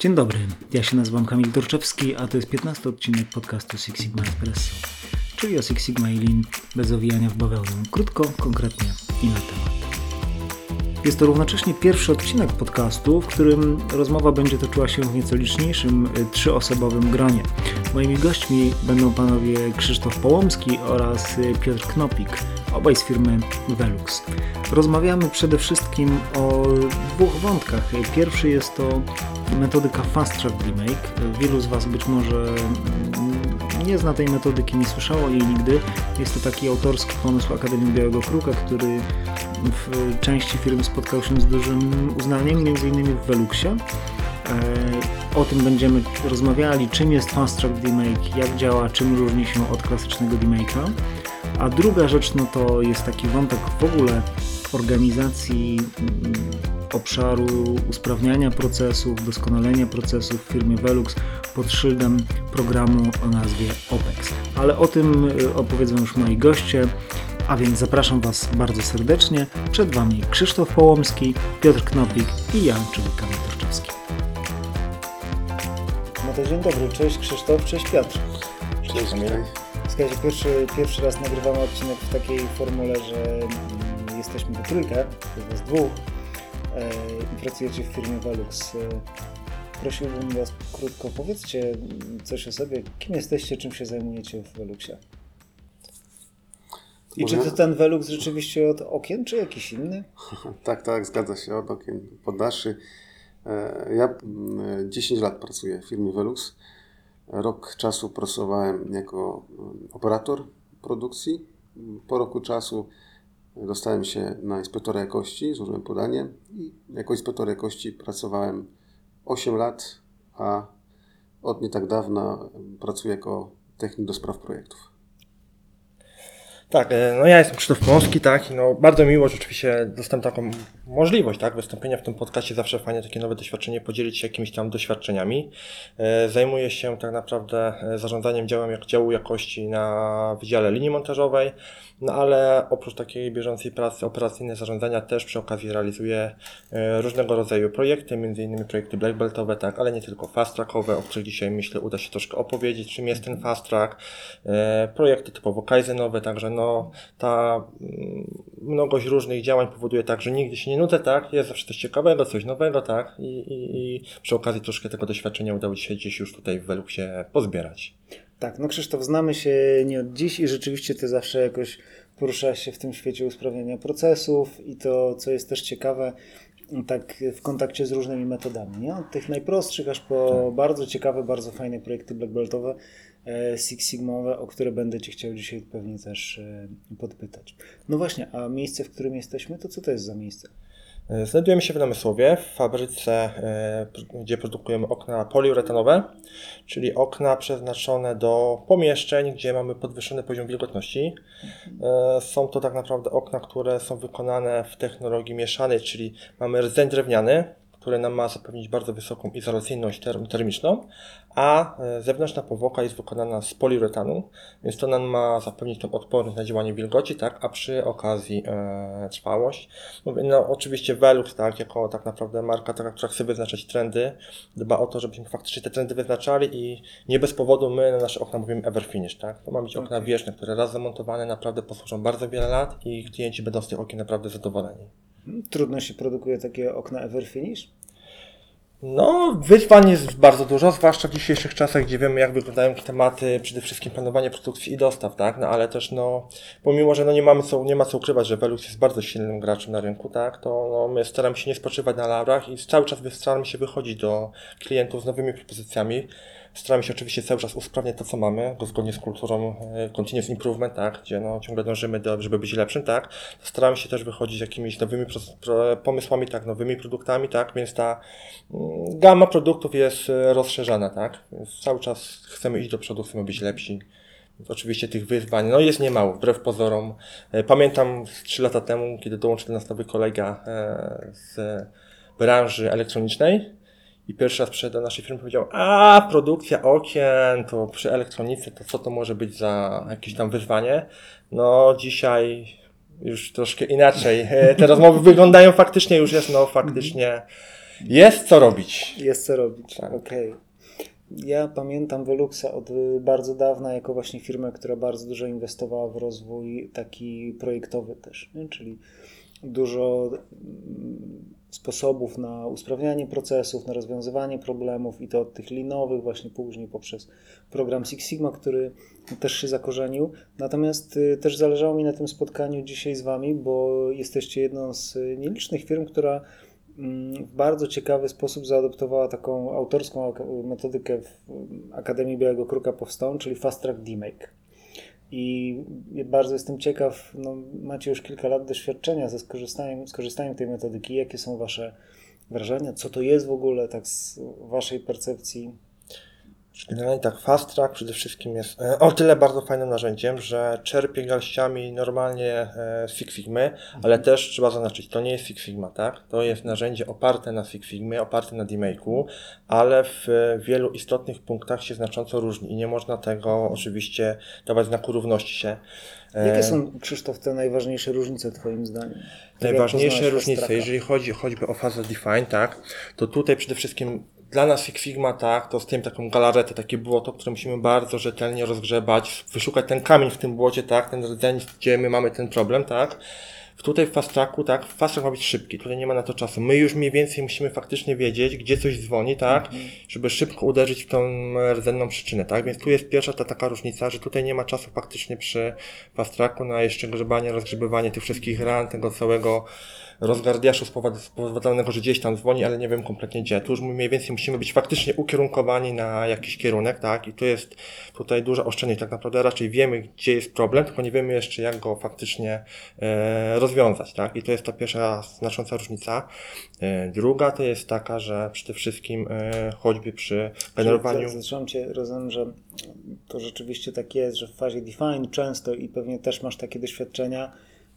Dzień dobry, ja się nazywam Kamil Dorczewski, a to jest 15 odcinek podcastu Six Sigma Espresso, czyli o Six Sigma i Lean bez owijania w bawełnę, krótko, konkretnie i na temat. Jest to równocześnie pierwszy odcinek podcastu, w którym rozmowa będzie toczyła się w nieco liczniejszym y, trzyosobowym gronie. Moimi gośćmi będą panowie Krzysztof Połomski oraz y, Piotr Knopik, obaj z firmy Velux. Rozmawiamy przede wszystkim o dwóch wątkach. Pierwszy jest to metodyka Fast Track Remake. Wielu z Was być może nie zna tej metodyki, nie słyszało jej nigdy. Jest to taki autorski pomysł Akademii Białego Kruka, który w części firm spotkał się z dużym uznaniem, innymi w Veluxie. E, o tym będziemy rozmawiali, czym jest Fast Track Remake, jak działa, czym różni się od klasycznego remake'a. A druga rzecz, no to jest taki wątek w ogóle organizacji obszaru usprawniania procesów, doskonalenia procesów w firmie Velux pod szyldem programu o nazwie OPEX. Ale o tym y, opowiedzą już moi goście, a więc zapraszam Was bardzo serdecznie. Przed Wami Krzysztof Połomski, Piotr Knopik i ja, czyli Kamil Torczewski. No to dzień dobry, cześć Krzysztof, cześć Piotr. Cześć Kamil. Słuchajcie, pierwszy, pierwszy raz nagrywamy odcinek w takiej formule, że mm, jesteśmy we trójkę, jest dwóch e, i pracujecie w firmie Velux. E, prosiłbym Was krótko, powiedzcie coś o sobie, kim jesteście, czym się zajmujecie w Veluxie. I czy to ten Velux rzeczywiście od okien, czy jakiś inny? tak, tak, zgadza się, od okien poddaszy. E, ja 10 lat pracuję w firmie Velux. Rok czasu pracowałem jako operator produkcji. Po roku czasu dostałem się na inspektora jakości, złożyłem podanie i jako inspektor jakości pracowałem 8 lat, a od nie tak dawna pracuję jako technik do spraw projektów. Tak, e, no ja jestem Krzysztof Mąski, tak, i no bardzo miło, że oczywiście dostałem taką możliwość, tak, wystąpienia w tym podcaście, zawsze fajnie takie nowe doświadczenie, podzielić się jakimiś tam doświadczeniami. E, zajmuję się tak naprawdę e, zarządzaniem działem jak działu jakości na Wydziale Linii Montażowej, no ale oprócz takiej bieżącej pracy operacyjnej zarządzania też przy okazji realizuję różnego rodzaju projekty, innymi projekty black beltowe, tak, ale nie tylko fast trackowe, o których dzisiaj myślę uda się troszkę opowiedzieć, czym jest ten fast track, projekty typowo kaizenowe, także no, ta mm, mnogość różnych działań powoduje tak, że nigdy się nie nudzę, tak, jest zawsze coś ciekawego, coś nowego, tak, i, i, i przy okazji troszkę tego doświadczenia udało się gdzieś już tutaj w Veluxie pozbierać. Tak, no Krzysztof, znamy się nie od dziś i rzeczywiście ty zawsze jakoś poruszasz się w tym świecie usprawniania procesów i to, co jest też ciekawe, tak w kontakcie z różnymi metodami, nie? Od tych najprostszych aż po tak. bardzo ciekawe, bardzo fajne projekty black beltowe, E, Six Sigmowe, o które będę Cię chciał dzisiaj pewnie też e, podpytać. No właśnie, a miejsce, w którym jesteśmy, to co to jest za miejsce? E, znajdujemy się w Namysłowie, w fabryce, gdzie produkujemy okna poliuretanowe, czyli okna przeznaczone do pomieszczeń, gdzie mamy podwyższony poziom wilgotności. Są to tak naprawdę okna, które są wykonane w technologii mieszanej, czyli mamy rdzeń drewniany, które nam ma zapewnić bardzo wysoką izolacyjność termiczną, a e, zewnętrzna powłoka jest wykonana z poliuretanu, więc to nam ma zapewnić tą odporność na działanie wilgoci, tak, a przy okazji e, trwałość. No, oczywiście Velux, tak, jako tak naprawdę marka, taka, która chce wyznaczać trendy, dba o to, żebyśmy faktycznie te trendy wyznaczali i nie bez powodu my na nasze okna mówimy ever finish, tak. To ma być okna wieczne, które raz zamontowane naprawdę posłużą bardzo wiele lat i klienci będą z tych okien naprawdę zadowoleni. Trudno się produkuje takie okna ever finish? No, wyzwań jest bardzo dużo, zwłaszcza w dzisiejszych czasach, gdzie wiemy, jak wyglądają tematy, przede wszystkim planowanie produkcji i dostaw, tak? No, ale też, no, pomimo, że no, nie mamy co, nie ma co ukrywać, że Velux jest bardzo silnym graczem na rynku, tak? To no, my staramy się nie spoczywać na laurach i cały czas staramy się wychodzić do klientów z nowymi propozycjami. Staramy się oczywiście cały czas usprawniać to, co mamy, zgodnie z kulturą e, continuous improvement, tak, gdzie no, ciągle dążymy do, żeby być lepszym, tak. Staramy się też wychodzić z jakimiś nowymi pomysłami, tak, nowymi produktami, tak, więc ta mm, gama produktów jest e, rozszerzana, tak. Więc cały czas chcemy iść do przodu, chcemy być lepsi. Oczywiście tych wyzwań no jest niemało, wbrew pozorom. E, pamiętam 3 lata temu, kiedy dołączył do nas nowy kolega z branży elektronicznej, i pierwszy raz przyszedł do naszej firmy i powiedział, a produkcja okien, to przy elektronice, to co to może być za jakieś tam wyzwanie? No dzisiaj już troszkę inaczej. Te rozmowy wyglądają faktycznie, już jest no faktycznie Jest co robić. Jest co robić. Tak. Okej. Ja pamiętam Veluxa od bardzo dawna jako właśnie firmę, która bardzo dużo inwestowała w rozwój taki projektowy też, nie? czyli dużo sposobów na usprawnianie procesów, na rozwiązywanie problemów i to od tych linowych właśnie później poprzez program Six Sigma, który też się zakorzenił. Natomiast y, też zależało mi na tym spotkaniu dzisiaj z Wami, bo jesteście jedną z y, nielicznych firm, która mm, w bardzo ciekawy sposób zaadoptowała taką autorską metodykę w Akademii Białego Kruka Powstałą, czyli Fast Track DMake. I bardzo jestem ciekaw, no, macie już kilka lat doświadczenia ze skorzystaniem, skorzystaniem tej metodyki. Jakie są Wasze wrażenia? Co to jest w ogóle, tak z Waszej percepcji? Generalnie tak, Fast Track przede wszystkim jest e, o tyle bardzo fajnym narzędziem, że czerpie garściami normalnie e, Six Sigmy, ale też trzeba zaznaczyć, to nie jest Six Sigma, tak? To jest narzędzie oparte na Six Sigmie, oparte na D-Make'u, ale w wielu istotnych punktach się znacząco różni i nie można tego oczywiście dawać znaku równości się. E, Jakie są, Krzysztof, te najważniejsze różnice Twoim zdaniem? Najważniejsze różnice, jeżeli chodzi choćby o fazę define, tak, to tutaj przede wszystkim dla nas Six Sigma, tak, to z tym taką galaretę, takie błoto, które musimy bardzo rzetelnie rozgrzebać, wyszukać ten kamień w tym błocie, tak, ten rdzeń, gdzie my mamy ten problem, tak. Tutaj w fast tracku, tak, fast track ma być szybki, tutaj nie ma na to czasu. My już mniej więcej musimy faktycznie wiedzieć, gdzie coś dzwoni, tak, żeby szybko uderzyć w tą rdzenną przyczynę, tak, więc tu jest pierwsza ta taka różnica, że tutaj nie ma czasu faktycznie przy fast tracku na jeszcze grzebanie, rozgrzebywanie tych wszystkich ran, tego całego rozgardiaszu spowod- spowodowanego, że gdzieś tam dzwoni, ale nie wiem kompletnie gdzie. Tu już mniej więcej musimy być faktycznie ukierunkowani na jakiś kierunek, tak? I tu jest tutaj duża oszczędność. Tak naprawdę raczej wiemy, gdzie jest problem, tylko nie wiemy jeszcze, jak go faktycznie e, rozwiązać, tak? I to jest ta pierwsza znacząca różnica. E, druga to jest taka, że przede wszystkim e, choćby przy generowaniu... Zatrzymam Cię, rozumiem, że to rzeczywiście tak jest, że w fazie define często i pewnie też masz takie doświadczenia,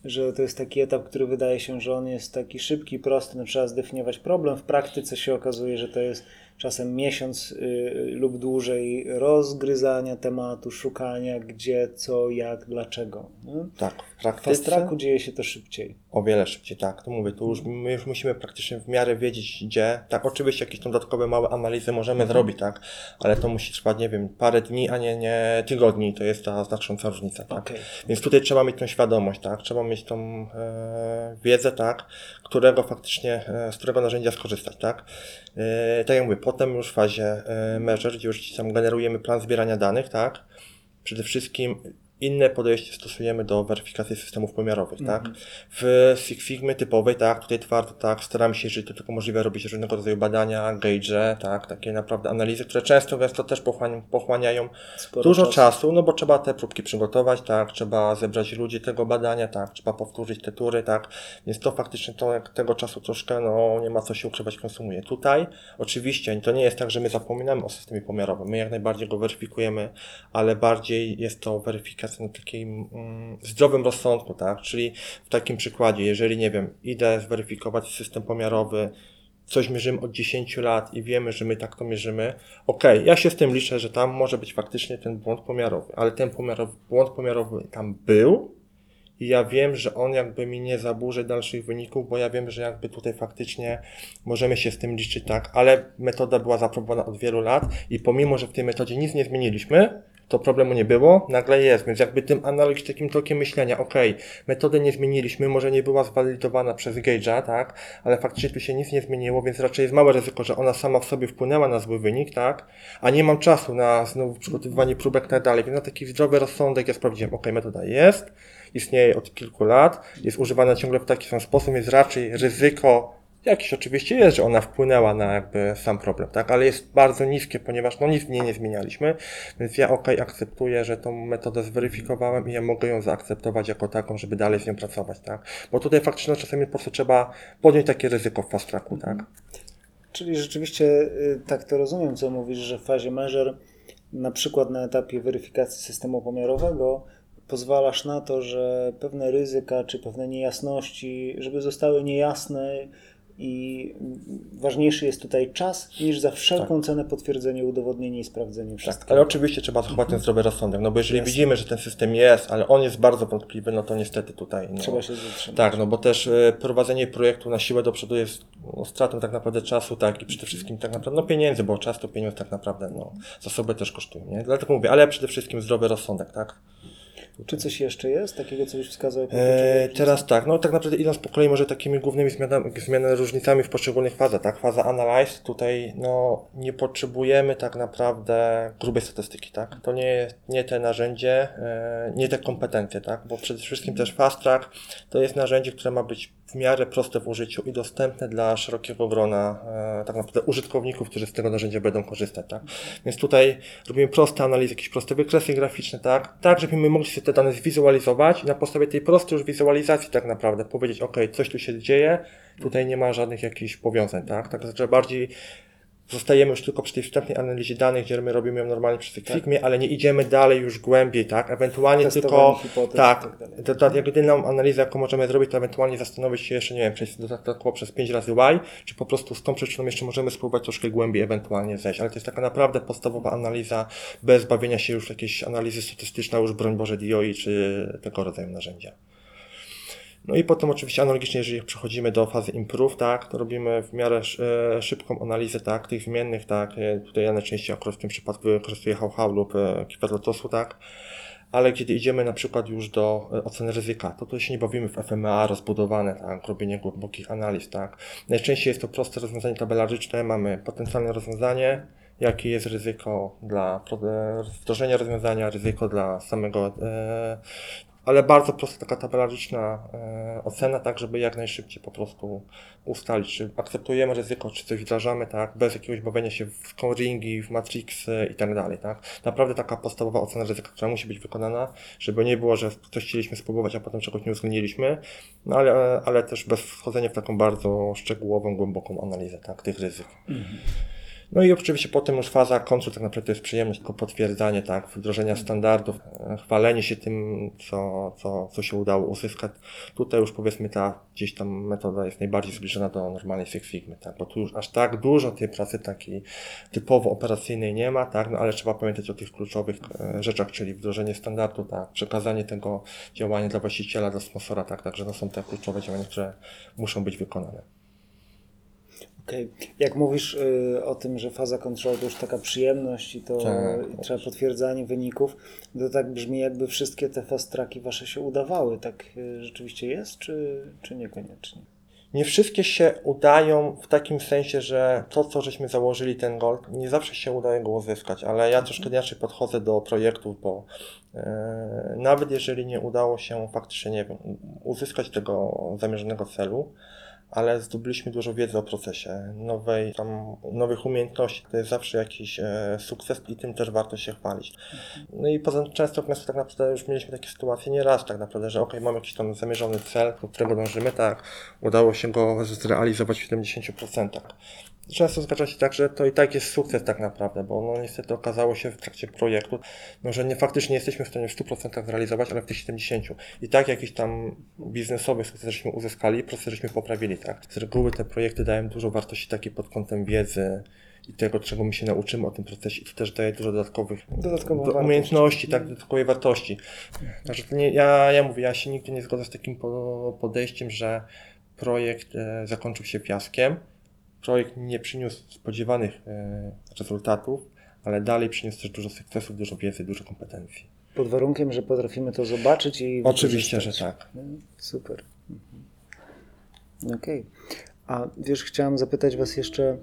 że to jest taki etap, który wydaje się, że on jest taki szybki, prosty, no trzeba zdefiniować problem. W praktyce się okazuje, że to jest czasem miesiąc y, lub dłużej rozgryzania tematu, szukania gdzie, co, jak, dlaczego. nie? Tak, w W praktyce... fast tracku dzieje się to szybciej. O wiele szybciej, tak. To mówię, tu już my już musimy praktycznie w miarę wiedzieć, gdzie. Tak, oczywiście jakieś tam dodatkowe małe analizy możemy zrobić, tak, ale to musi trwać, nie wiem, parę dni, a nie, nie tygodni. To jest ta znacząca różnica, tak. Okej. Więc tutaj trzeba mieć tą świadomość, tak, trzeba mieć tą e, wiedzę, tak, którego faktycznie, e, z którego narzędzia skorzystać, tak. E, tak jak mówię, potem już w fazie e, measure, gdzie już tam generujemy plan zbierania danych, tak, przede wszystkim inne podejście stosujemy do weryfikacji systemów pomiarowych, tak? W Six Sigmy typowej, tak, tutaj twardo, tak, staramy się, jeżeli to tylko możliwe, robić różnego rodzaju badania, gauge, tak, takie naprawdę analizy, które często, gęsto też pochłaniają, dużo czasu. czasu. no bo trzeba te próbki przygotować, tak, trzeba zebrać ludzi tego badania, tak, trzeba powtórzyć te tury, tak, więc to faktycznie to, tego czasu troszkę, no, nie ma co się ukrywać, konsumuje. Tutaj, oczywiście, to nie jest tak, że my zapominamy o systemie pomiarowym, my jak najbardziej go weryfikujemy, ale bardziej jest to weryfikacja na takim mm, zdrowym rozsądku, tak, czyli w takim przykładzie, jeżeli, nie wiem, idę zweryfikować system pomiarowy, coś mierzymy od 10 lat i wiemy, że my tak to mierzymy, okej, ja się z tym liczę, że tam może być faktycznie ten błąd pomiarowy, ale ten pomiarowy, błąd pomiarowy tam był i ja wiem, że on jakby mi nie zaburzy dalszych wyników, bo ja wiem, że jakby tutaj faktycznie możemy się z tym liczyć tak, ale metoda była zaprobowana od wielu lat i pomimo, że w tej metodzie nic nie zmieniliśmy, to problemu nie było, nagle jest, więc jakby tym analogicznie takim tokiem myślenia, okej, metodę nie zmieniliśmy, może nie była zwalidowana przez Gage'a, tak, ale faktycznie tu się nic nie zmieniło, więc raczej jest małe ryzyko, że ona sama w sobie wpłynęła na zły wynik, tak, a nie mam czasu na znowu przygotowywanie próbek i tak dalej, więc na taki zdrowy rozsądek ja sprawdziłem, okej, metoda jest, istnieje od kilku lat, jest używana ciągle w taki sam sposób, jest raczej ryzyko Jakieś oczywiście jest, że ona wpłynęła na jakby sam problem, tak? Ale jest bardzo niskie, ponieważ no nic w niej nie zmienialiśmy, więc ja ok, akceptuję, że tą metodę zweryfikowałem i ja mogę ją zaakceptować jako taką, żeby dalej z nią pracować, tak? Bo tutaj faktycznie no, czasami po prostu trzeba podjąć takie ryzyko w fast tracku, tak? Czyli rzeczywiście y, tak to rozumiem, co mówisz, że w fazie measure, na przykład na etapie weryfikacji systemu pomiarowego, pozwalasz na to, że pewne ryzyka czy pewne niejasności, żeby zostały niejasne, i ważniejszy jest tutaj czas niż za wszelką cenę potwierdzenie, udowodnienie i sprawdzenie wszystkiego. Tak, ale oczywiście trzeba zachować ten zdrowy rozsądek, no bo jeżeli Jasne. widzimy, że ten system jest, ale on jest bardzo wątpliwy, no to niestety tutaj... No, Trzeba się zatrzymać. Tak, no bo też e, prowadzenie projektu na siłę do przodu jest no, stratą tak naprawdę czasu, tak, i przede wszystkim tak naprawdę, no pieniędzy, bo czas to pieniądz tak naprawdę, no, zasoby też kosztują, nie? Dlatego mówię, ale przede wszystkim zdrowy rozsądek, tak? Czy coś jeszcze jest takiego, co byś wskazał? E, teraz tak, no tak naprawdę idąc po kolei może takimi głównymi zmianami, zmianami różnicami w poszczególnych fazach, tak? Faza Analyze, tutaj no nie potrzebujemy tak naprawdę grubej statystyki, tak? To nie, nie te narzędzie, e, nie te kompetencje, tak? Bo przede wszystkim też Fast Track to jest narzędzie, które ma być w miarę proste w użyciu i dostępne dla szerokiego grona e, tak naprawdę użytkowników, którzy z tego narzędzia będą korzystać, tak? Więc tutaj robimy proste analizy, jakieś proste wykresy graficzne, tak? Tak, żebyśmy mogli sobie te dane zwizualizować i na podstawie tej prostej już wizualizacji tak naprawdę powiedzieć, ok, coś tu się dzieje, tutaj nie ma żadnych jakichś powiązań, tak? Tak, że bardziej zostajemy już tylko przy tej wstępnej analizie danych, gdzie my robimy ją normalnie przy Figmie, ale nie idziemy dalej już głębiej, tak? Ewentualnie Testowanie tylko, hipotez tak, tak to, jak jedyną analizę, jaką możemy zrobić, to ewentualnie zastanowić się jeszcze, nie wiem, przejść dodatkowo przez 5 razy Y, czy po prostu z tą przyczyną jeszcze możemy spróbować troszkę głębiej ewentualnie zejść, ale to jest taka naprawdę podstawowa analiza, bez bawienia się już w jakieś analizy statystyczne, już broń Boże DOI, czy tego rodzaju narzędzia. No i potem oczywiście analogicznie, jeżeli przechodzimy do fazy improve, tak, to robimy w miarę e, szybką analizę, tak, tych zmiennych, tak, e, tutaj ja najczęściej akurat w tym przypadku wykorzystuję how lub e, Keeper Lotosu, tak, ale kiedy idziemy na przykład już do oceny ryzyka, to to się nie bawimy w FMA rozbudowane, tak, robienie głębokich analiz, tak. Najczęściej jest to proste rozwiązanie tabelaryczne, mamy potencjalne rozwiązanie, jakie jest ryzyko dla wdrożenia rozwiązania, ryzyko dla samego, ale bardzo prosta taka tabelaryczna e, ocena, tak żeby jak najszybciej po prostu ustalić, czy akceptujemy ryzyko, czy coś wdrażamy, tak, bez jakiegoś bawienia się w scoringi, w matrixy i tak dalej, tak. Naprawdę taka podstawowa ocena ryzyka, która musi być wykonana, żeby nie było, że coś chcieliśmy spróbować, a potem czegoś nie uwzględniliśmy, no ale, ale też bez wchodzenia w taką bardzo szczegółową, głęboką analizę, tak, tych ryzyk. No i oczywiście potem już faza końcu tak naprawdę jest przyjemność, tylko potwierdzanie, tak, wdrożenia standardów, e, chwalenie się tym, co, co, co się udało uzyskać. Tutaj już powiedzmy ta gdzieś tam metoda jest najbardziej zbliżona do normalnej Six Figmy, tak, bo tu już aż tak dużo tej pracy takiej typowo operacyjnej nie ma, tak, no ale trzeba pamiętać o tych kluczowych e, rzeczach, czyli wdrożenie standardu, tak, przekazanie tego działania dla właściciela, dla sponsora, tak, także to są te kluczowe działania, które muszą być wykonane. Okej. Jak mówisz y, o tym, że faza control to już taka przyjemność i to Tak. i trzeba potwierdzanie wyników, to tak brzmi jakby wszystkie te fast tracki wasze się udawały. Tak y, rzeczywiście jest, czy, czy niekoniecznie? Nie wszystkie się udają w takim sensie, że to, co żeśmy założyli, ten gold, nie zawsze się udaje go uzyskać, ale ja troszkę inaczej podchodzę do projektów, bo e, nawet jeżeli nie udało się faktycznie, nie wiem, uzyskać tego zamierzonego celu, ale zdobyliśmy dużo wiedzy o procesie, nowej, tam, nowych umiejętności, to jest zawsze jakiś e, sukces i tym też warto się chwalić. No i poza tym często w nas tak naprawdę już mieliśmy takie sytuacje nie raz tak naprawdę, że ok, mamy jakiś tam zamierzony cel, do którego dążymy, tak, udało się go zrealizować w 70%. Często zdarza się tak, że to i tak jest sukces tak naprawdę, bo no niestety okazało się w trakcie projektu, no, że nie faktycznie jesteśmy w stanie w 100% zrealizować, ale w tych 70%. I tak jakiś tam biznesowy sukces żeśmy uzyskali, proces żeśmy poprawili, tak. Z reguły te projekty dają dużo wartości takiej pod kątem wiedzy, i tego, czego my się nauczymy o tym procesie i to też daje dużo dodatkowych do, umiejętności, tak, dodatkowej wartości. Także to nie, ja, ja mówię, ja się nigdy nie zgodzę z takim po, podejściem, że projekt e, zakończył się fiaskiem, projekt nie przyniósł spodziewanych e, rezultatów, ale dalej przyniósł też dużo sukcesów, dużo wiedzy, dużo kompetencji. Pod warunkiem, że potrafimy to zobaczyć i Oczywiście, że tak. No, Super. Mhm. Okej. A wiesz, chciałem zapytać Was jeszcze,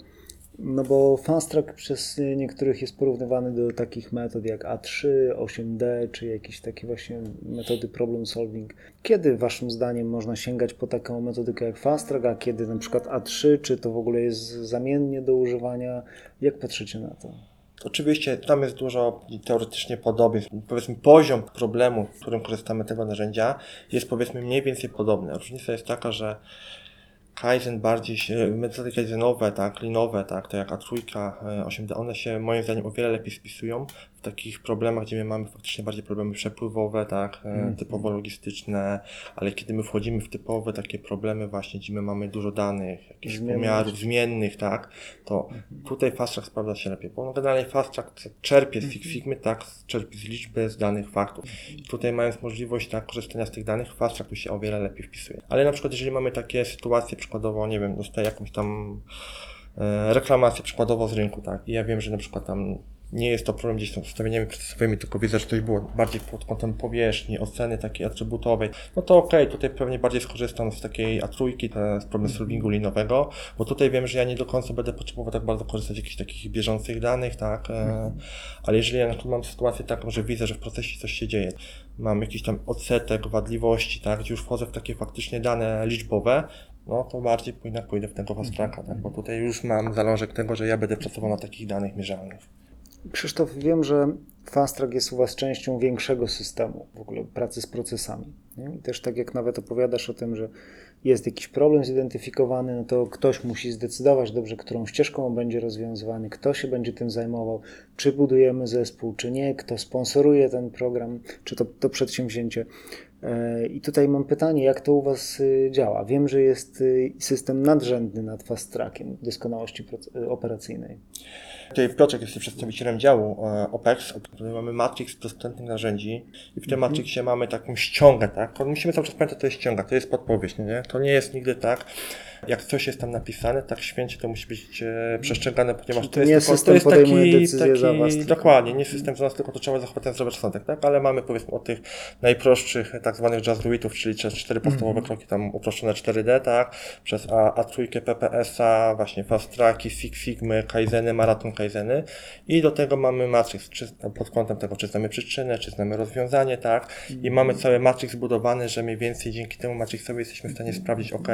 no bo fast track przez niektórych jest porównywany do takich metod jak A3, 8D, czy jakieś takie właśnie metody problem solving. Kiedy Waszym zdaniem można sięgać po taką metodykę jak fast track, a kiedy na przykład A3, czy to w ogóle jest zamiennie do używania? Jak patrzycie na to? Oczywiście tam jest dużo teoretycznie podobieństw. Powiedzmy poziom problemu, w którym korzystamy tego narzędzia jest powiedzmy mniej więcej podobny. Różnica jest taka, że Kaizen bardziej metody Kaizenowe, tak, linowe, tak, to jak A3, e, 8D, one się moim zdaniem o wiele lepiej spisują takich problemach, gdzie my mamy faktycznie bardziej problemy przepływowe, tak, e, typowo logistyczne, ale kiedy my wchodzimy w typowe takie problemy właśnie, gdzie my mamy dużo danych, jakichś Zmiennych. pomiarów zmiennych, tak, to tutaj Fast Track sprawdza się lepiej, bo no generalnie Fast Track czerpie z Six Figmy, tak, czerpie z liczby, z danych faktów. I tutaj mając możliwość tak, korzystania z tych danych, Fast Track tu się o wiele lepiej wpisuje. Ale na przykład jeżeli mamy takie sytuacje, przykładowo, nie wiem, dostaję jakąś tam e, reklamację przykładowo z rynku, tak, i ja wiem, że na przykład tam nie jest to problem gdzieś tam z ustawieniami procesowymi, tylko widzę, że coś było bardziej pod kątem powierzchni, oceny takiej atrybutowej, no to okej, tutaj pewnie bardziej skorzystam z takiej A3, te- z problem solvingu linowego, bo tutaj wiem, że ja nie do końca będę potrzebował tak bardzo korzystać z jakichś takich bieżących danych, tak, e, ale jeżeli ja na przykład mam sytuację taką, że widzę, że w procesie coś się dzieje, mam jakiś tam odsetek wadliwości, tak, gdzie już wchodzę w takie faktycznie dane liczbowe, no to bardziej pójdę, pójdę w tego fast tracka, tak, bo tutaj już mam zalążek tego, że ja będę pracował na takich danych mierzalnych. Krzysztof, wiem, że Fast Track jest u Was częścią większego systemu w ogóle pracy z procesami. Nie? I też tak jak nawet opowiadasz o tym, że jest jakiś problem zidentyfikowany, no to ktoś musi zdecydować dobrze, którą ścieżką on będzie rozwiązywany, kto się będzie tym zajmował, czy budujemy zespół, czy nie, kto sponsoruje ten program, czy to, to przedsięwzięcie. E, I tutaj mam pytanie, jak to u Was y, działa? Wiem, że jest y, system nadrzędny nad Fast Trackiem doskonałości y, operacyjnej. Tutaj Piotrek jest przedstawicielem działu e, OPEX, tutaj mamy matrix dostępnych narzędzi i w tym matrixie mamy taką ściągę, tak? Musimy cały czas pamiętać, to jest ściąga, to jest podpowiedź, nie? To nie jest nigdy tak, jak coś jest tam napisane, tak święcie to musi być e, przestrzegane, ponieważ to jest, nie tylko, to jest taki, taki za was, tylko- dokładnie, nie system za nas, tylko to trzeba zachować ten zdrowy rozsądek, tak? Ale mamy powiedzmy od tych najprostszych tak zwanych jazzruitów, czyli przez cztery podstawowe kroki tam uproszczone 4D, tak? Przez A, A3, PPS-a, właśnie fast tracki, Six Figmy, Kaizeny, Maraton Kaizeny i do tego mamy matrix czy, pod kątem tego, czy znamy przyczynę, czy znamy rozwiązanie, tak? I mamy cały matrix zbudowany, że mniej więcej dzięki temu matrixowi jesteśmy w stanie sprawdzić, ok,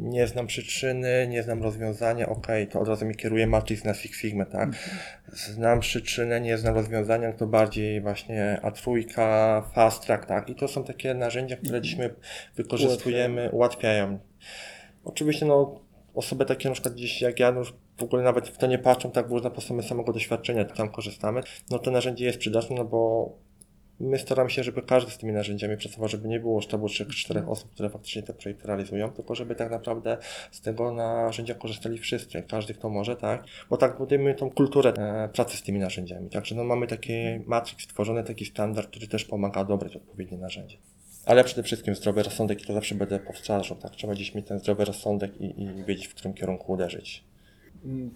nie znam przyczyny, nie znam rozwiązania, ok, to od razu mi kieruje matrix na Six Figma, tak? Znam przyczynę, nie znam rozwiązania, to bardziej właśnie A3, Fast Track, tak? I to są takie narzędzia, które dziś my wykorzystujemy, ułatwiają. Oczywiście, no, osoby takie na przykład gdzieś jak ja, no w ogóle nawet w to nie patrzą, tak, bo na podstawie samego doświadczenia tam korzystamy, no to narzędzie jest przydatne, no bo my staramy się, żeby każdy z tymi narzędziami pracował, żeby nie było sztabu 3-4 osób, które faktycznie te projekty realizują, tylko żeby tak naprawdę z tego narzędzia korzystali wszyscy, każdy kto może, tak? Bo tak budujemy tą kulturę e, pracy z tymi narzędziami. Także no, mamy taki matrix stworzony, taki standard, który też pomaga dobrać odpowiednie narzędzie. Ale przede wszystkim zdrowy rozsądek i to zawsze będę powtarzał, tak? Trzeba gdzieś mieć ten zdrowy rozsądek i, i wiedzieć, w którym kierunku uderzyć.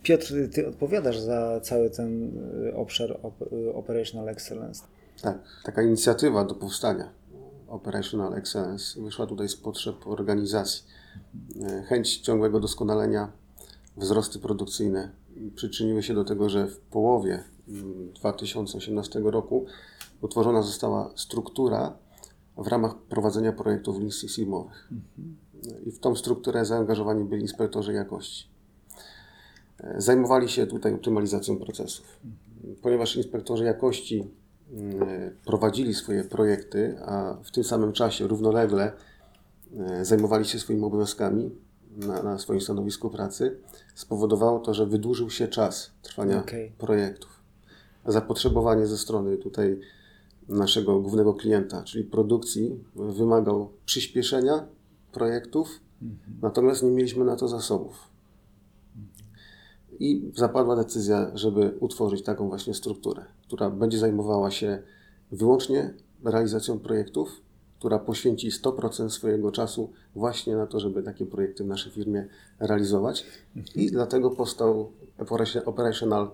Piotr, ty odpowiadasz za cały ten y, obszar y, Operational Excellence. Tak, taka inicjatywa do powstania Operational Excellence wyszła tutaj z potrzeb organizacji. E, Chęć ciągłego doskonalenia, wzrosty produkcyjne przyczyniły się do tego, że w połowie mm, 2018 roku utworzona została struktura w ramach prowadzenia projektów Lean Six Sigmowych. I w tą strukturę zaangażowani byli inspektorzy jakości. E, Zajmowali się tutaj optymalizacją procesów. Ponieważ inspektorzy jakości mm, prowadzili swoje projekty, a w tym samym czasie równolegle e, zajmowali się swoimi obowiązkami na, na swoim stanowisku pracy, spowodowało to, że wydłużył się czas trwania Okej. projektów. Zapotrzebowanie ze strony tutaj naszego głównego klienta, czyli produkcji, wymagał przyspieszenia projektów, natomiast nie mieliśmy na to zasobów. I zapadła decyzja, żeby utworzyć taką właśnie strukturę, która będzie zajmowała się wyłącznie realizacją projektów, która poświęci 100% swojego czasu właśnie na to, żeby takie projekty w naszej firmie realizować. I dlatego powstał Operation- Operational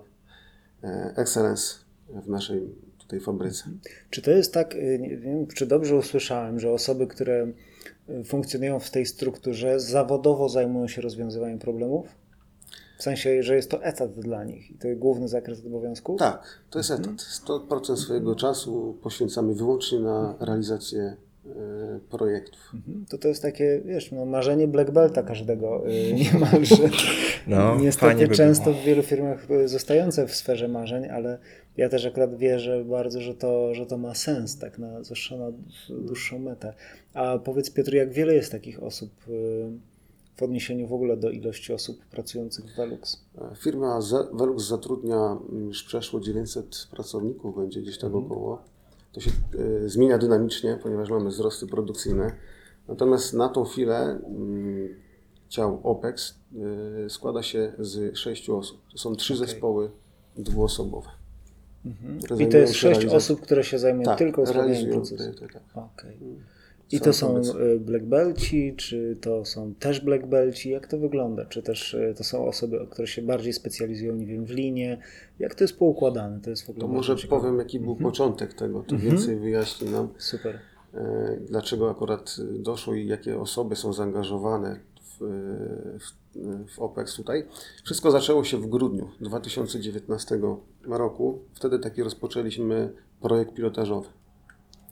e, Excellence w naszej tutaj fabryce. Czy to jest tak, y, nie wiem, czy dobrze usłyszałem, że osoby, które y, funkcjonują w tej strukturze, zawodowo zajmują się rozwiązywaniem problemów? W sensie, że jest to etat dla nich i to jest główny zakres obowiązków? Tak, to jest etat. 100% swojego czasu poświęcamy wyłącznie na realizację e, projektów. Mhm. To to jest takie, wiesz, no, marzenie black belta każdego y, niemalże. No, Niestety by często w wielu firmach y, zostające w sferze marzeń, ale ja też akurat wierzę bardzo, że to, że to ma sens, tak na, zwłaszcza na dłuższą metę. A powiedz Piotr, jak wiele jest takich osób y, w odniesieniu w ogóle do ilości osób pracujących w Velux? Firma Velux zatrudnia już przeszło 900 pracowników, będzie gdzieś tak około. To się e, zmienia dynamicznie, ponieważ mamy wzrosty produkcyjne. Natomiast na tą chwilę mm, ciał OPEX e, składa się z sześciu osób. To są trzy Okej. zespoły dwuosobowe. które I to jest sześć realizacją- osób, które się zajmują tak, tylko realizują procesu. projekty, tak. Okej. I to są y, black belci, czy to są też black belci? Jak to wygląda? Czy też y, to są osoby, które się bardziej specjalizują, nie wiem, w linie? Jak to jest poukładane? To jest w ogóle To może ciekawe. powiem, jaki był początek tego, to więcej wyjaśni nam. Super. e, dlaczego akurat doszło i jakie osoby są zaangażowane w, w, w OPEX tutaj. Wszystko zaczęło się w grudniu 2019 roku. Wtedy taki rozpoczęliśmy projekt pilotażowy.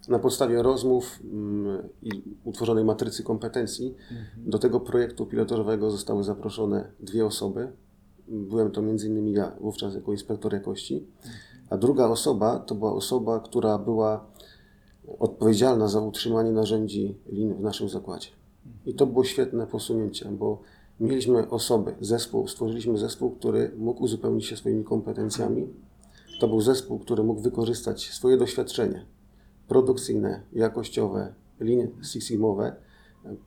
Na podstawie rozmów mm, i utworzonej matrycy kompetencji do tego projektu pilotażowego zostały zaproszone dwie osoby. Byłem to m.in. ja, wówczas jako inspektor jakości, a druga osoba to była osoba, która była odpowiedzialna za utrzymanie narzędzi lin w naszym zakładzie. I to było świetne posunięcie, bo mieliśmy osoby, zespół, stworzyliśmy zespół, który mógł uzupełnić się swoimi kompetencjami. To był zespół, który mógł wykorzystać swoje doświadczenie produkcyjne, jakościowe, linie Six Sigmowe,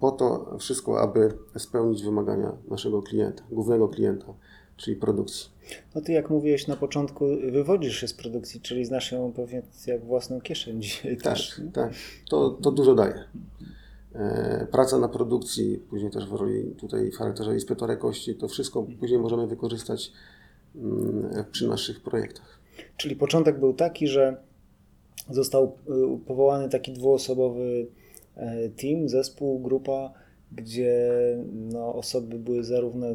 po to wszystko, aby spełnić wymagania naszego klienta, głównego klienta, czyli produkcji. No ty jak mówiłeś na początku, wywodzisz się z produkcji, czyli znasz ją pewnie jak własną kieszeń dzisiaj Tak, też. nie? tak. To, to dużo daje. E, Praca na produkcji, później też w roli tutaj w charakterze inspektora jakości, to wszystko później możemy wykorzystać mm, przy naszych projektach. Czyli początek był taki, że został y, powołany taki dwuosobowy e, team, zespół, grupa, gdzie no, osoby były zarówno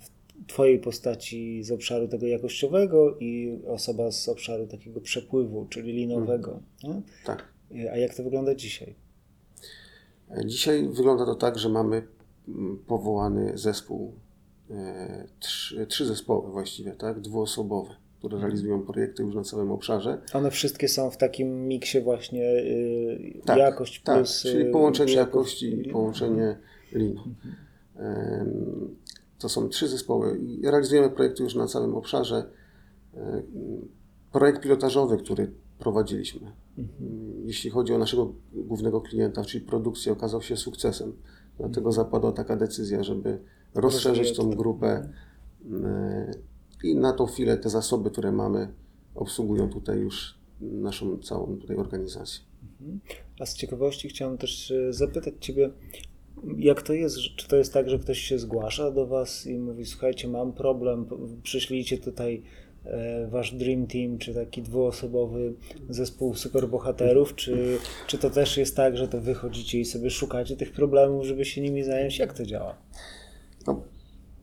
w Twojej postaci z obszaru tego jakościowego i osoba z obszaru takiego przepływu, czyli linowego. nie? Tak. A jak to wygląda dzisiaj? E, Dzisiaj wygląda to tak, że mamy mm, powołany zespół, e, trzy, trzy zespoły właściwie, tak, dwuosobowe, które realizują projekty już na całym obszarze. One wszystkie są w takim miksie właśnie y, Tak, jakość tak, plus... czyli y, połączenie przepływ. jakości i połączenie lin. Em, To są trzy zespoły i realizujemy projekty już na całym obszarze. Em, Projekt pilotażowy, który prowadziliśmy, jeśli chodzi o naszego głównego klienta, czyli produkcję, okazał się sukcesem. Dlatego zapadła taka decyzja, żeby rozszerzyć tą grupę em, i na tą chwilę te zasoby, które mamy, obsługują tutaj już naszą całą tutaj organizację. A z ciekawości chciałem też e, zapytać Ciebie, jak to jest? Czy to jest tak, że ktoś się zgłasza do Was i mówi, słuchajcie, mam problem, przyślijcie tutaj e, Wasz Dream Team, czy taki dwuosobowy zespół superbohaterów, czy, czy to też jest tak, że to Wy chodzicie i sobie szukacie tych problemów, żeby się nimi zająć? Jak to działa?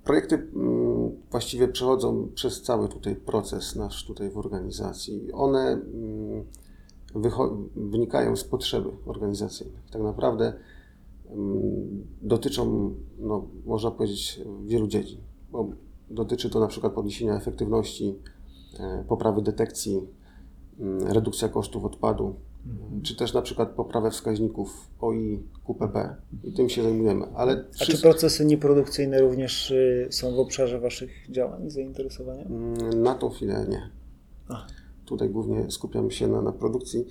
Projekty mm, właściwie przechodzą przez cały tutaj proces nasz tutaj w organizacji. One mm, wynikają z potrzeby organizacyjnych. Tak naprawdę mm, dotyczą, no, można powiedzieć, wielu dziedzin. Bo dotyczy to na przykład podniesienia efektywności, e, poprawy detekcji, redukcja kosztów odpadu, czy też na przykład poprawę wskaźników OI, QPP. I tym się zajmujemy. Ale A czy wszystko- procesy nieprodukcyjne również y, są w obszarze Waszych działań i zainteresowania? Mm, Na tą chwilę nie. Ach. Tutaj głównie skupiamy się na, na produkcji.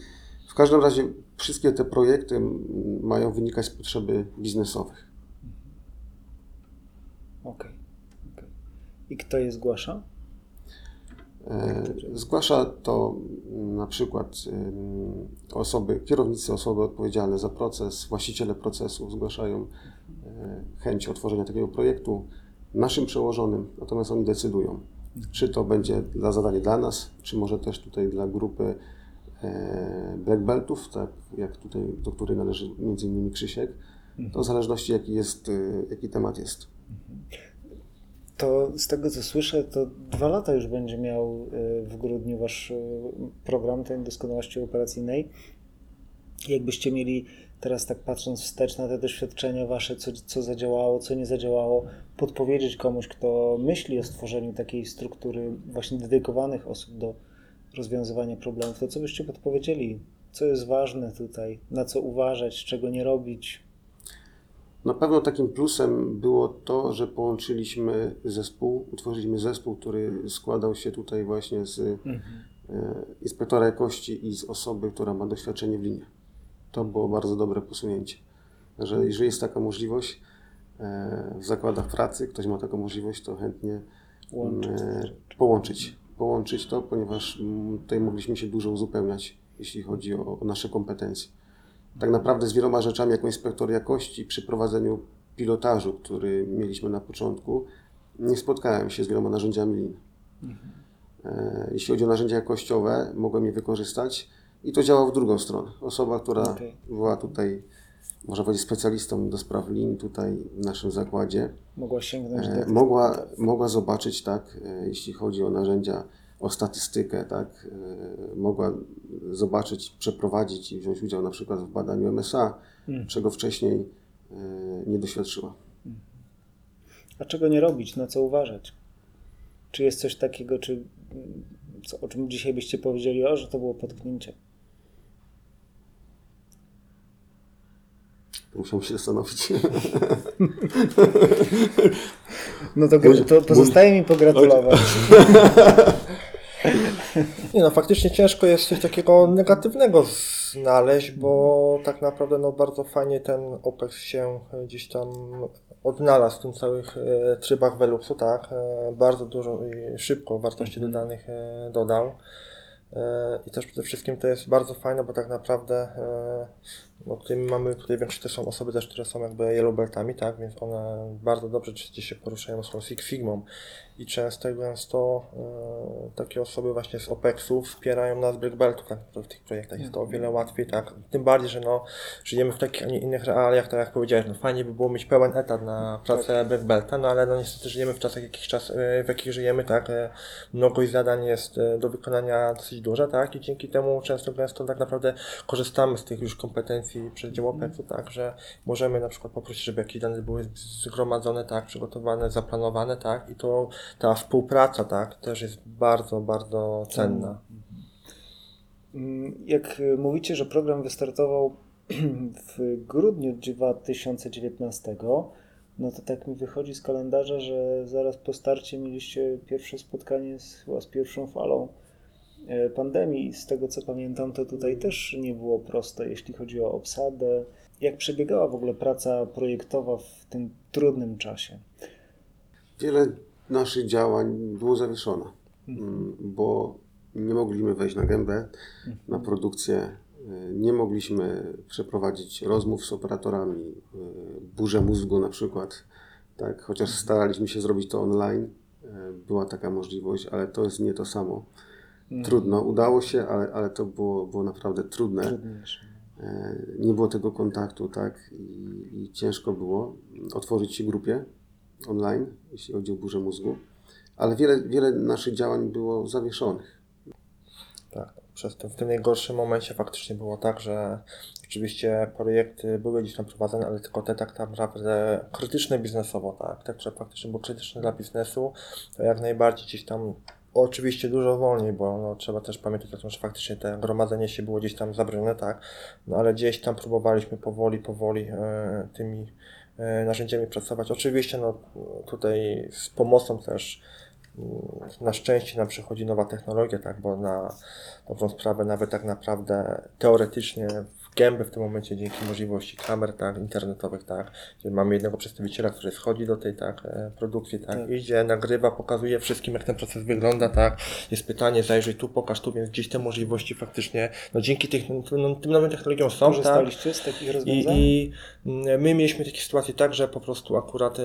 W każdym razie wszystkie te projekty mają wynikać z potrzeby biznesowych. Okej. okej. I kto je zgłasza? E, Zgłasza to mm, na przykład osoby, kierownicy, osoby odpowiedzialne za proces, właściciele procesu zgłaszają e, chęć otworzenia takiego projektu naszym przełożonym, natomiast oni decydują, czy to będzie dla zadanie dla nas, czy może też tutaj dla grupy e, Black Beltów, tak jak tutaj, do której należy między innymi Krzysiek, to w zależności jaki jest, jaki temat jest. To z tego co słyszę, to dwa lata już będzie miał y, w grudniu wasz y, program tej doskonałości operacyjnej. Jakbyście mieli teraz tak patrząc wstecz na te doświadczenia wasze, co, co zadziałało, co nie zadziałało, podpowiedzieć komuś, kto myśli o stworzeniu takiej struktury właśnie dedykowanych osób do rozwiązywania problemów, to co byście podpowiedzieli? Co jest ważne tutaj? Na co uważać? Czego nie robić? Na pewno takim plusem było to, że połączyliśmy zespół, utworzyliśmy zespół, który składał się tutaj właśnie z e, inspektora jakości i z osoby, która ma doświadczenie w linie. To było bardzo dobre posunięcie. Że jeżeli jest taka możliwość e, w zakładach pracy, ktoś ma taką możliwość, to chętnie Łączyć e, rzeczy. połączyć, połączyć to, ponieważ mm, tutaj mogliśmy się dużo uzupełniać, jeśli chodzi o, o nasze kompetencje. Tak naprawdę z wieloma rzeczami, jako inspektor jakości przy prowadzeniu pilotażu, który mieliśmy na początku, nie spotkałem się z wieloma narzędziami Lean. E, Jeśli chodzi o narzędzia jakościowe, mogłem je wykorzystać i to działało w drugą stronę. Osoba, która Okej. była tutaj, można powiedzieć, specjalistą do spraw Lean tutaj w naszym zakładzie, Mogła sięgnąć do E, tych mogła, mogła zobaczyć, tak, e, jeśli chodzi o narzędzia, o statystykę, tak, e, mogła zobaczyć, przeprowadzić i wziąć udział na przykład w badaniu MSA, czego wcześniej e, nie doświadczyła. A czego nie robić, na co uważać? Czy jest coś takiego, czy co, o czym dzisiaj byście powiedzieli, o, że to było potknięcie? Musiałem się zastanowić. No to, Może- to pozostaje mi pogratulować. Nie no, faktycznie ciężko jest coś takiego negatywnego znaleźć, bo tak naprawdę no bardzo fajnie ten OPEX się gdzieś tam odnalazł w tym całych e, trybach Veluxu, tak. E, bardzo dużo i szybko wartości dodanych e, dodał. E, I też przede wszystkim to jest bardzo fajne, bo tak naprawdę e, no tutaj mamy, tutaj większość to są osoby też, które są jakby yellow beltami, tak, więc one bardzo dobrze gdzieś się poruszają z Six Figmą i często i gęsto e, takie osoby właśnie z OPEX-u wspierają nas Black Beltów tak? W tych projektach. Jest to o wiele łatwiej, tak, tym bardziej, że no żyjemy w takich, a nie innych realiach, tak jak powiedziałeś, no fajnie by było mieć pełen etat na pracę Black Belta, no ale no niestety żyjemy w czasach, czas, e, w jakich żyjemy, tak, e, mnogość zadań jest do wykonania dosyć duża, tak, i dzięki temu często gęsto tak naprawdę korzystamy z tych już kompetencji przez dział OPEX-u, tak, że możemy na przykład poprosić, żeby jakieś dane były zgromadzone, tak, przygotowane, zaplanowane, tak, i to ta współpraca, tak, też jest bardzo, bardzo cenna. Mm, Jak mówicie, że program wystartował w grudniu 2019, no to tak mi wychodzi z kalendarza, że zaraz po starcie mieliście pierwsze spotkanie z, z pierwszą falą pandemii. Z tego co pamiętam, to tutaj też nie było proste, jeśli chodzi o obsadę. Jak przebiegała w ogóle praca projektowa w tym trudnym czasie? Wiele naszych działań było zawieszone, mm, bo nie mogliśmy wejść na gębę, na produkcję, y, nie mogliśmy przeprowadzić rozmów z operatorami, y, burzę mózgu na przykład, tak, chociaż staraliśmy się zrobić to online, była taka możliwość, ale to jest nie to samo. Trudno, udało się, ale, ale to było, było naprawdę trudne. Trudniejsze. E, nie było tego kontaktu, tak, i, i ciężko było otworzyć się grupie online, jeśli chodzi o burzę mózgu, ale wiele, wiele naszych działań było zawieszonych. Tak, przez to, w tym najgorszym momencie faktycznie było tak, że oczywiście projekty były gdzieś tam prowadzone, ale tylko te tak naprawdę krytyczne biznesowo, tak, te, które faktycznie były krytyczne dla biznesu, to jak najbardziej gdzieś tam Oczywiście dużo wolniej, bo no, trzeba też pamiętać o tym, że faktycznie te gromadzenie się było gdzieś tam zabrane, tak, no ale gdzieś tam próbowaliśmy powoli, powoli e, tymi e, narzędziami pracować. Oczywiście no, tutaj z pomocą też mm, na szczęście nam przychodzi nowa technologia, tak, bo na dobrą sprawę nawet tak naprawdę teoretycznie gębę w tym momencie dzięki możliwości kamer tak, internetowych, tak, gdzie mamy jednego przedstawiciela, który schodzi do tej tak, e, produkcji, tak, Tak. idzie, nagrywa, pokazuje wszystkim jak ten proces wygląda, tak, jest pytanie, zajrzyj tu, pokaż tu, więc gdzieś te możliwości faktycznie, no dzięki tych, no, tym nowym technologiom są, tak, Korzystaliście z takich rozwiązań? i, I mm, my mieliśmy takie sytuacje tak, że po prostu akurat e,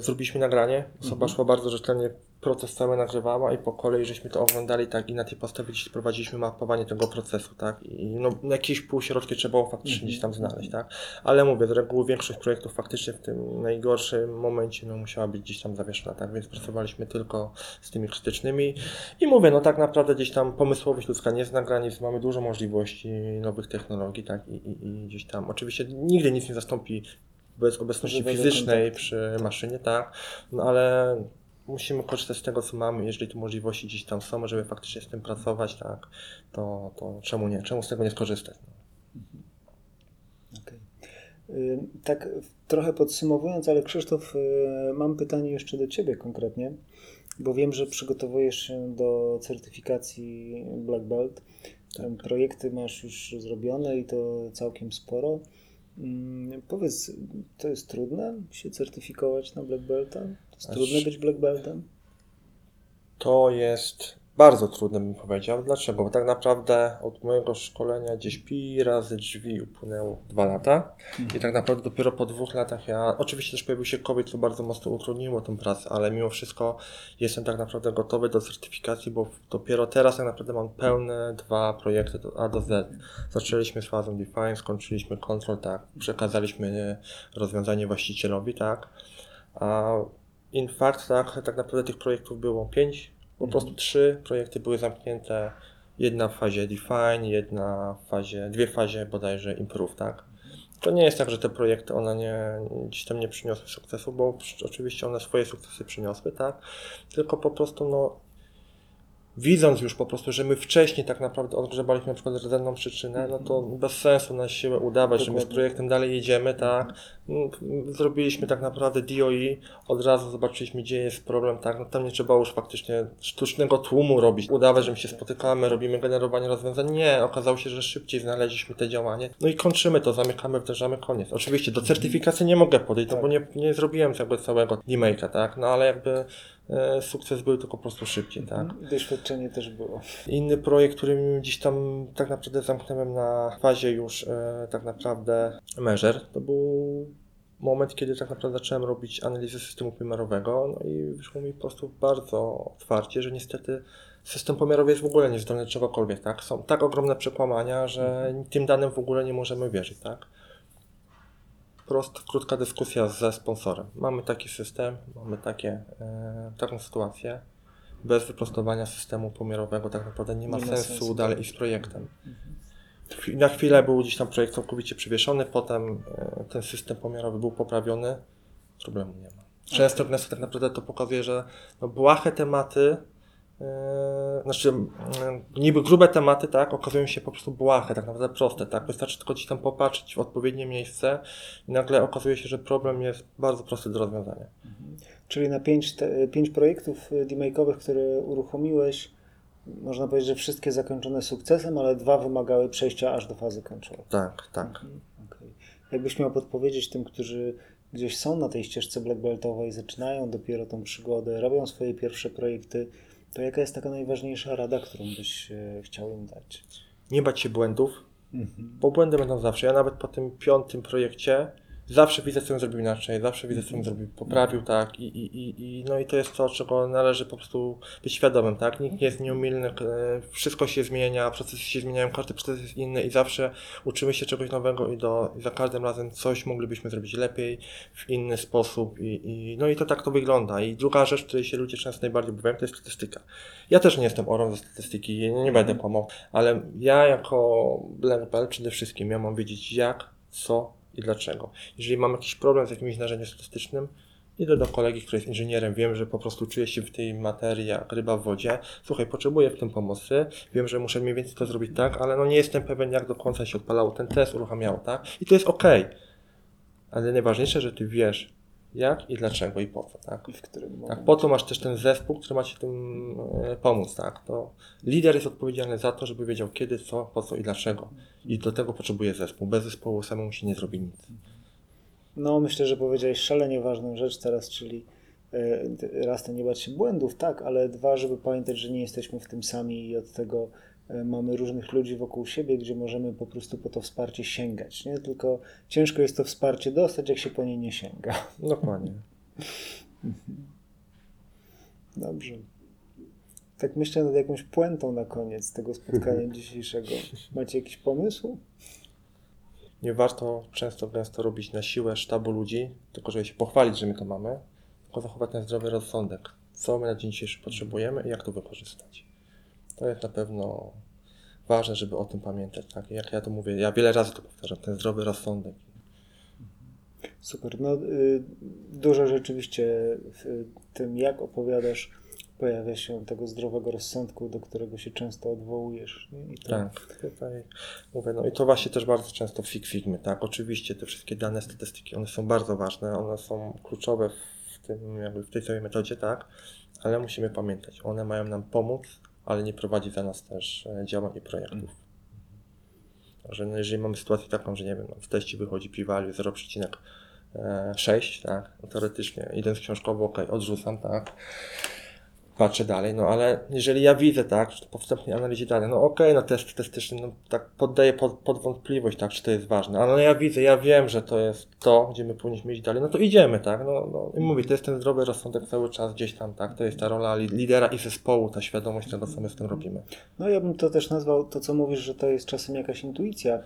zrobiliśmy nagranie. Osoba szła bardzo rzetelnie, proces cały nagrywała i po kolei żeśmy to oglądali tak i na tej podstawie gdzieś prowadziliśmy mapowanie tego procesu, tak. I no, jakieś półśrodki trzeba było faktycznie gdzieś tam znaleźć, tak. Ale mówię, z reguły większość projektów faktycznie w tym najgorszym momencie no, musiała być gdzieś tam zawieszona, tak. Więc pracowaliśmy tylko z tymi krytycznymi i mówię, no tak naprawdę gdzieś tam pomysłowość ludzka nie zna granic, mamy dużo możliwości nowych technologii, tak. I, i, i gdzieś tam oczywiście nigdy nic nie zastąpi bez obecności fizycznej przy maszynie, tak, no ale musimy korzystać z tego, co mamy, jeżeli te możliwości gdzieś tam są, żeby faktycznie z tym pracować, tak, to, to czemu nie, czemu z tego nie skorzystać? No. Okej. Y, Tak trochę podsumowując, ale Krzysztof, y, mam pytanie jeszcze do Ciebie konkretnie, bo wiem, że przygotowujesz się do certyfikacji Black Belt. Tam Projekty masz już zrobione i to całkiem sporo. Mm, Powiedz, to jest trudne się certyfikować na Black Belta? Jest trudne być Black Beltem? To jest bardzo trudne, bym powiedział. Dlaczego? Bo tak naprawdę od mojego szkolenia gdzieś pi razy drzwi upłynęło dwa lata. I tak naprawdę dopiero po dwóch latach ja. Oczywiście też pojawił się COVID, co bardzo mocno utrudniło tę pracę, ale mimo wszystko jestem tak naprawdę gotowy do certyfikacji, bo dopiero teraz tak naprawdę mam pełne dwa projekty do A do Z. Zaczęliśmy z fazą Define, skończyliśmy Control, tak. Przekazaliśmy rozwiązanie właścicielowi, tak. A in fact, tak, naprawdę tych projektów było pięć, po prostu trzy projekty były zamknięte. Jedna w fazie define, jedna w fazie, dwie fazie bodajże improve, tak. To nie jest tak, że te projekty one nie, gdzieś tam nie przyniosły sukcesu, bo oczywiście one swoje sukcesy przyniosły, tak. Tylko po prostu no widząc już po prostu, że my wcześniej tak naprawdę odgrzebaliśmy na przykład rdzenną przyczynę, no to bez sensu na siłę udawać, że my z Dokładnie. projektem dalej jedziemy, tak. Mm, Zrobiliśmy tak naprawdę DOI, od razu zobaczyliśmy, gdzie jest problem, tak. No tam nie trzeba już faktycznie sztucznego tłumu robić, udawać, że my się spotykamy, robimy generowanie rozwiązań. Nie, okazało się, że szybciej znaleźliśmy te działanie. No i kończymy to, zamykamy, wdrażamy, koniec. Oczywiście do certyfikacji nie mogę podejść, no bo nie, nie zrobiłem jakby całego remake'a, tak. No ale jakby e, sukces był tylko po prostu szybciej, tak. I Doświadczenie też było. Inny projekt, który gdzieś tam tak naprawdę zamknąłem na fazie już e, tak naprawdę measure, to był moment, kiedy tak naprawdę zacząłem robić analizę systemu pomiarowego, no i wyszło mi po prostu bardzo otwarcie, że niestety system pomiarowy jest w ogóle niezdolny do czegokolwiek, tak? Są tak ogromne przekłamania, że tym danym w ogóle nie możemy wierzyć, tak? Prost, krótka dyskusja ze sponsorem. Mamy taki system, mamy takie, e, taką sytuację. Bez wyprostowania systemu pomiarowego tak naprawdę nie ma, Nie sensu, sensu, dalej tak. iść z projektem. Chwi- Na chwilę był gdzieś tam projekt całkowicie przywieszony, potem e, ten system pomiarowy był poprawiony, problemu nie ma. Często Gnesto tak naprawdę to pokazuje, że no, błahe tematy, e, znaczy e, niby grube tematy, tak, okazują się po prostu błahe, tak naprawdę proste, tak. Wystarczy tylko gdzieś tam popatrzeć w odpowiednie miejsce i nagle okazuje się, że problem jest bardzo prosty do rozwiązania. Czyli na pięć, te, pięć projektów y, demake'owych, które uruchomiłeś, można powiedzieć, że wszystkie zakończone sukcesem, ale dwa wymagały przejścia aż do fazy control. Tak, tak. Okay. Jakbyś miał podpowiedzieć tym, którzy gdzieś są na tej ścieżce black beltowej, zaczynają dopiero tą przygodę, robią swoje pierwsze projekty, to jaka jest taka najważniejsza rada, którą byś e, chciał im dać? Nie bać się błędów, Mhm. Bo błędy będą zawsze. Ja nawet po tym piątym projekcie zawsze widzę, co bym zrobił inaczej, zawsze widzę, co bym zrobił, poprawił, tak. I, i, i, i, no i to jest to, czego należy po prostu być świadomym, tak. Nikt nie jest nieumilny, e, wszystko się zmienia, procesy się zmieniają, każdy proces jest inny i zawsze uczymy się czegoś nowego i, do, i za każdym razem coś moglibyśmy zrobić lepiej, w inny sposób i, i no i to tak to wygląda. I druga rzecz, której się ludzie często najbardziej obawiają, to jest statystyka. Ja też nie jestem orą ze statystyki, nie, nie będę kłamał, ale ja jako Belt przede wszystkim ja mam wiedzieć jak, co i dlaczego. Jeżeli mam jakiś problem z jakimś narzędziem statystycznym, idę do kolegi, który jest inżynierem, wiem, że po prostu czuję się w tej materii jak ryba w wodzie. Słuchaj, potrzebuję w tym pomocy, wiem, że muszę mniej więcej to zrobić tak, ale no nie jestem pewien, jak do końca się odpalało ten test, uruchamiało, tak? I to jest ok. Ale najważniejsze, że ty wiesz, jak i dlaczego i po co, tak? I w którym Tak, po to masz też ten zespół, który ma ci tym e, pomóc, tak? To lider jest odpowiedzialny za to, żeby wiedział kiedy, co, po co i dlaczego. I do tego potrzebuje zespół. Bez zespołu samemu się nie zrobi nic. No, myślę, że powiedziałeś szalenie ważną rzecz teraz, czyli e, raz to nie bać się błędów, tak, ale dwa, żeby pamiętać, że nie jesteśmy w tym sami i od tego mamy różnych ludzi wokół siebie, gdzie możemy po prostu po to wsparcie sięgać, nie? Tylko ciężko jest to wsparcie dostać, jak się po nie nie sięga. Dokładnie. Dobrze. Tak myślę nad jakąś puentą na koniec tego spotkania dzisiejszego. Macie jakiś pomysł? Nie warto często gęsto robić na siłę sztabu ludzi, tylko żeby się pochwalić, że my to mamy, tylko zachować ten zdrowy rozsądek. Co my na dzień dzisiejszy potrzebujemy i jak to wykorzystać. To jest na pewno ważne, żeby o tym pamiętać. Tak? Jak ja to mówię, ja wiele razy to powtarzam, ten zdrowy rozsądek. Super. No, y, dużo rzeczywiście w tym, jak opowiadasz, pojawia się tego zdrowego rozsądku, do którego się często odwołujesz. Nie? I to, Tak, tutaj mówię, no i to właśnie też bardzo często w Figmy, tak, oczywiście te wszystkie dane statystyki, one są bardzo ważne, one są kluczowe w tym, jakby w tej całej metodzie, tak, ale musimy pamiętać, one mają nam pomóc, ale nie prowadzi za nas też e, działań i projektów. Że no, jeżeli mamy sytuację taką, że nie wiem, no, w teście wychodzi p-value 0,6, tak, no, teoretycznie idąc książkowo, ok, odrzucam, tak, patrzę dalej, no ale jeżeli ja widzę, tak, po wstępnej analizie danych, no okej, no test testyczny, no tak poddaję pod, pod wątpliwość, tak, czy to jest ważne, ale no ja widzę, ja wiem, że to jest to, gdzie my powinniśmy iść dalej, no to idziemy, tak, no, no i mówię, to jest ten zdrowy rozsądek cały czas gdzieś tam, tak, to jest ta rola li- lidera i zespołu, ta świadomość tego, co my z tym robimy. No ja bym to też nazwał, to co mówisz, że to jest czasem jakaś intuicja,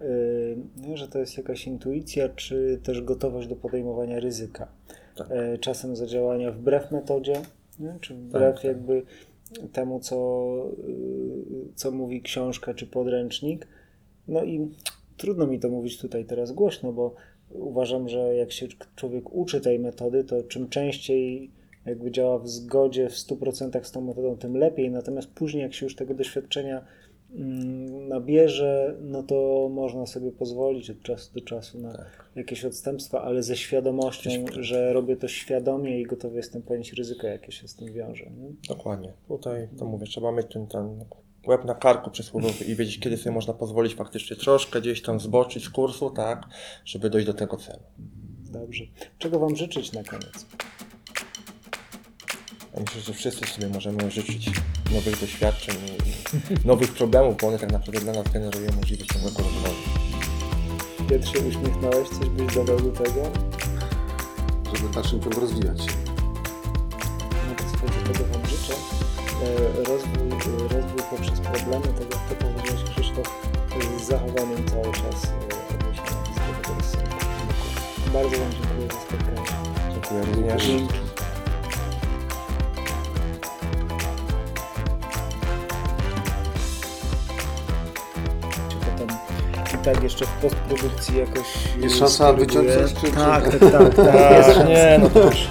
yy, że to jest jakaś intuicja, czy też gotowość do podejmowania ryzyka. Tak. Yy, czasem zadziałania wbrew metodzie, nie? czy wbrew tak. jakby temu, co, yy, co mówi książka czy podręcznik. No i trudno mi to mówić tutaj teraz głośno, bo uważam, że jak się człowiek uczy tej metody, to czym częściej jakby działa w zgodzie w 100% z tą metodą, tym lepiej. Natomiast później, jak się już tego doświadczenia nabierze, no to można sobie pozwolić od czasu do czasu na jakieś odstępstwa, ale ze świadomością, że robię to świadomie i gotowy jestem ponieść ryzyko, jakie się z tym wiąże. Nie? Dokładnie. Tutaj to mówię, trzeba mieć ten, ten łeb na karku przysłowiowy i wiedzieć, kiedy sobie można pozwolić faktycznie troszkę gdzieś tam zboczyć z kursu, tak, żeby dojść do tego celu. Dobrze. Czego Wam życzyć na koniec? Ja myślę, że wszyscy sobie możemy życzyć nowych doświadczeń i nowych problemów, bo one tak naprawdę dla nas generują możliwość ciągłego rozwoju. Piotr się uśmiechnąłeś, coś byś dodał do tego? żeby w dalszym ciągu rozwijać się. No to słuchajcie, tego Wam życzę. E, Rozwój, e, rozwój poprzez problemy, tego jak to powiedziałeś Krzysztof, e, z zachowaniem cały czas odniesienia do swojego rozsądku. Bardzo Wam dziękuję za spotkanie. Dziękuję również. Tak jeszcze w postprodukcji jakoś Jest szansa czy- czy- Tak, tak, tak, tak. Jest Tak, szansa. nie, no to już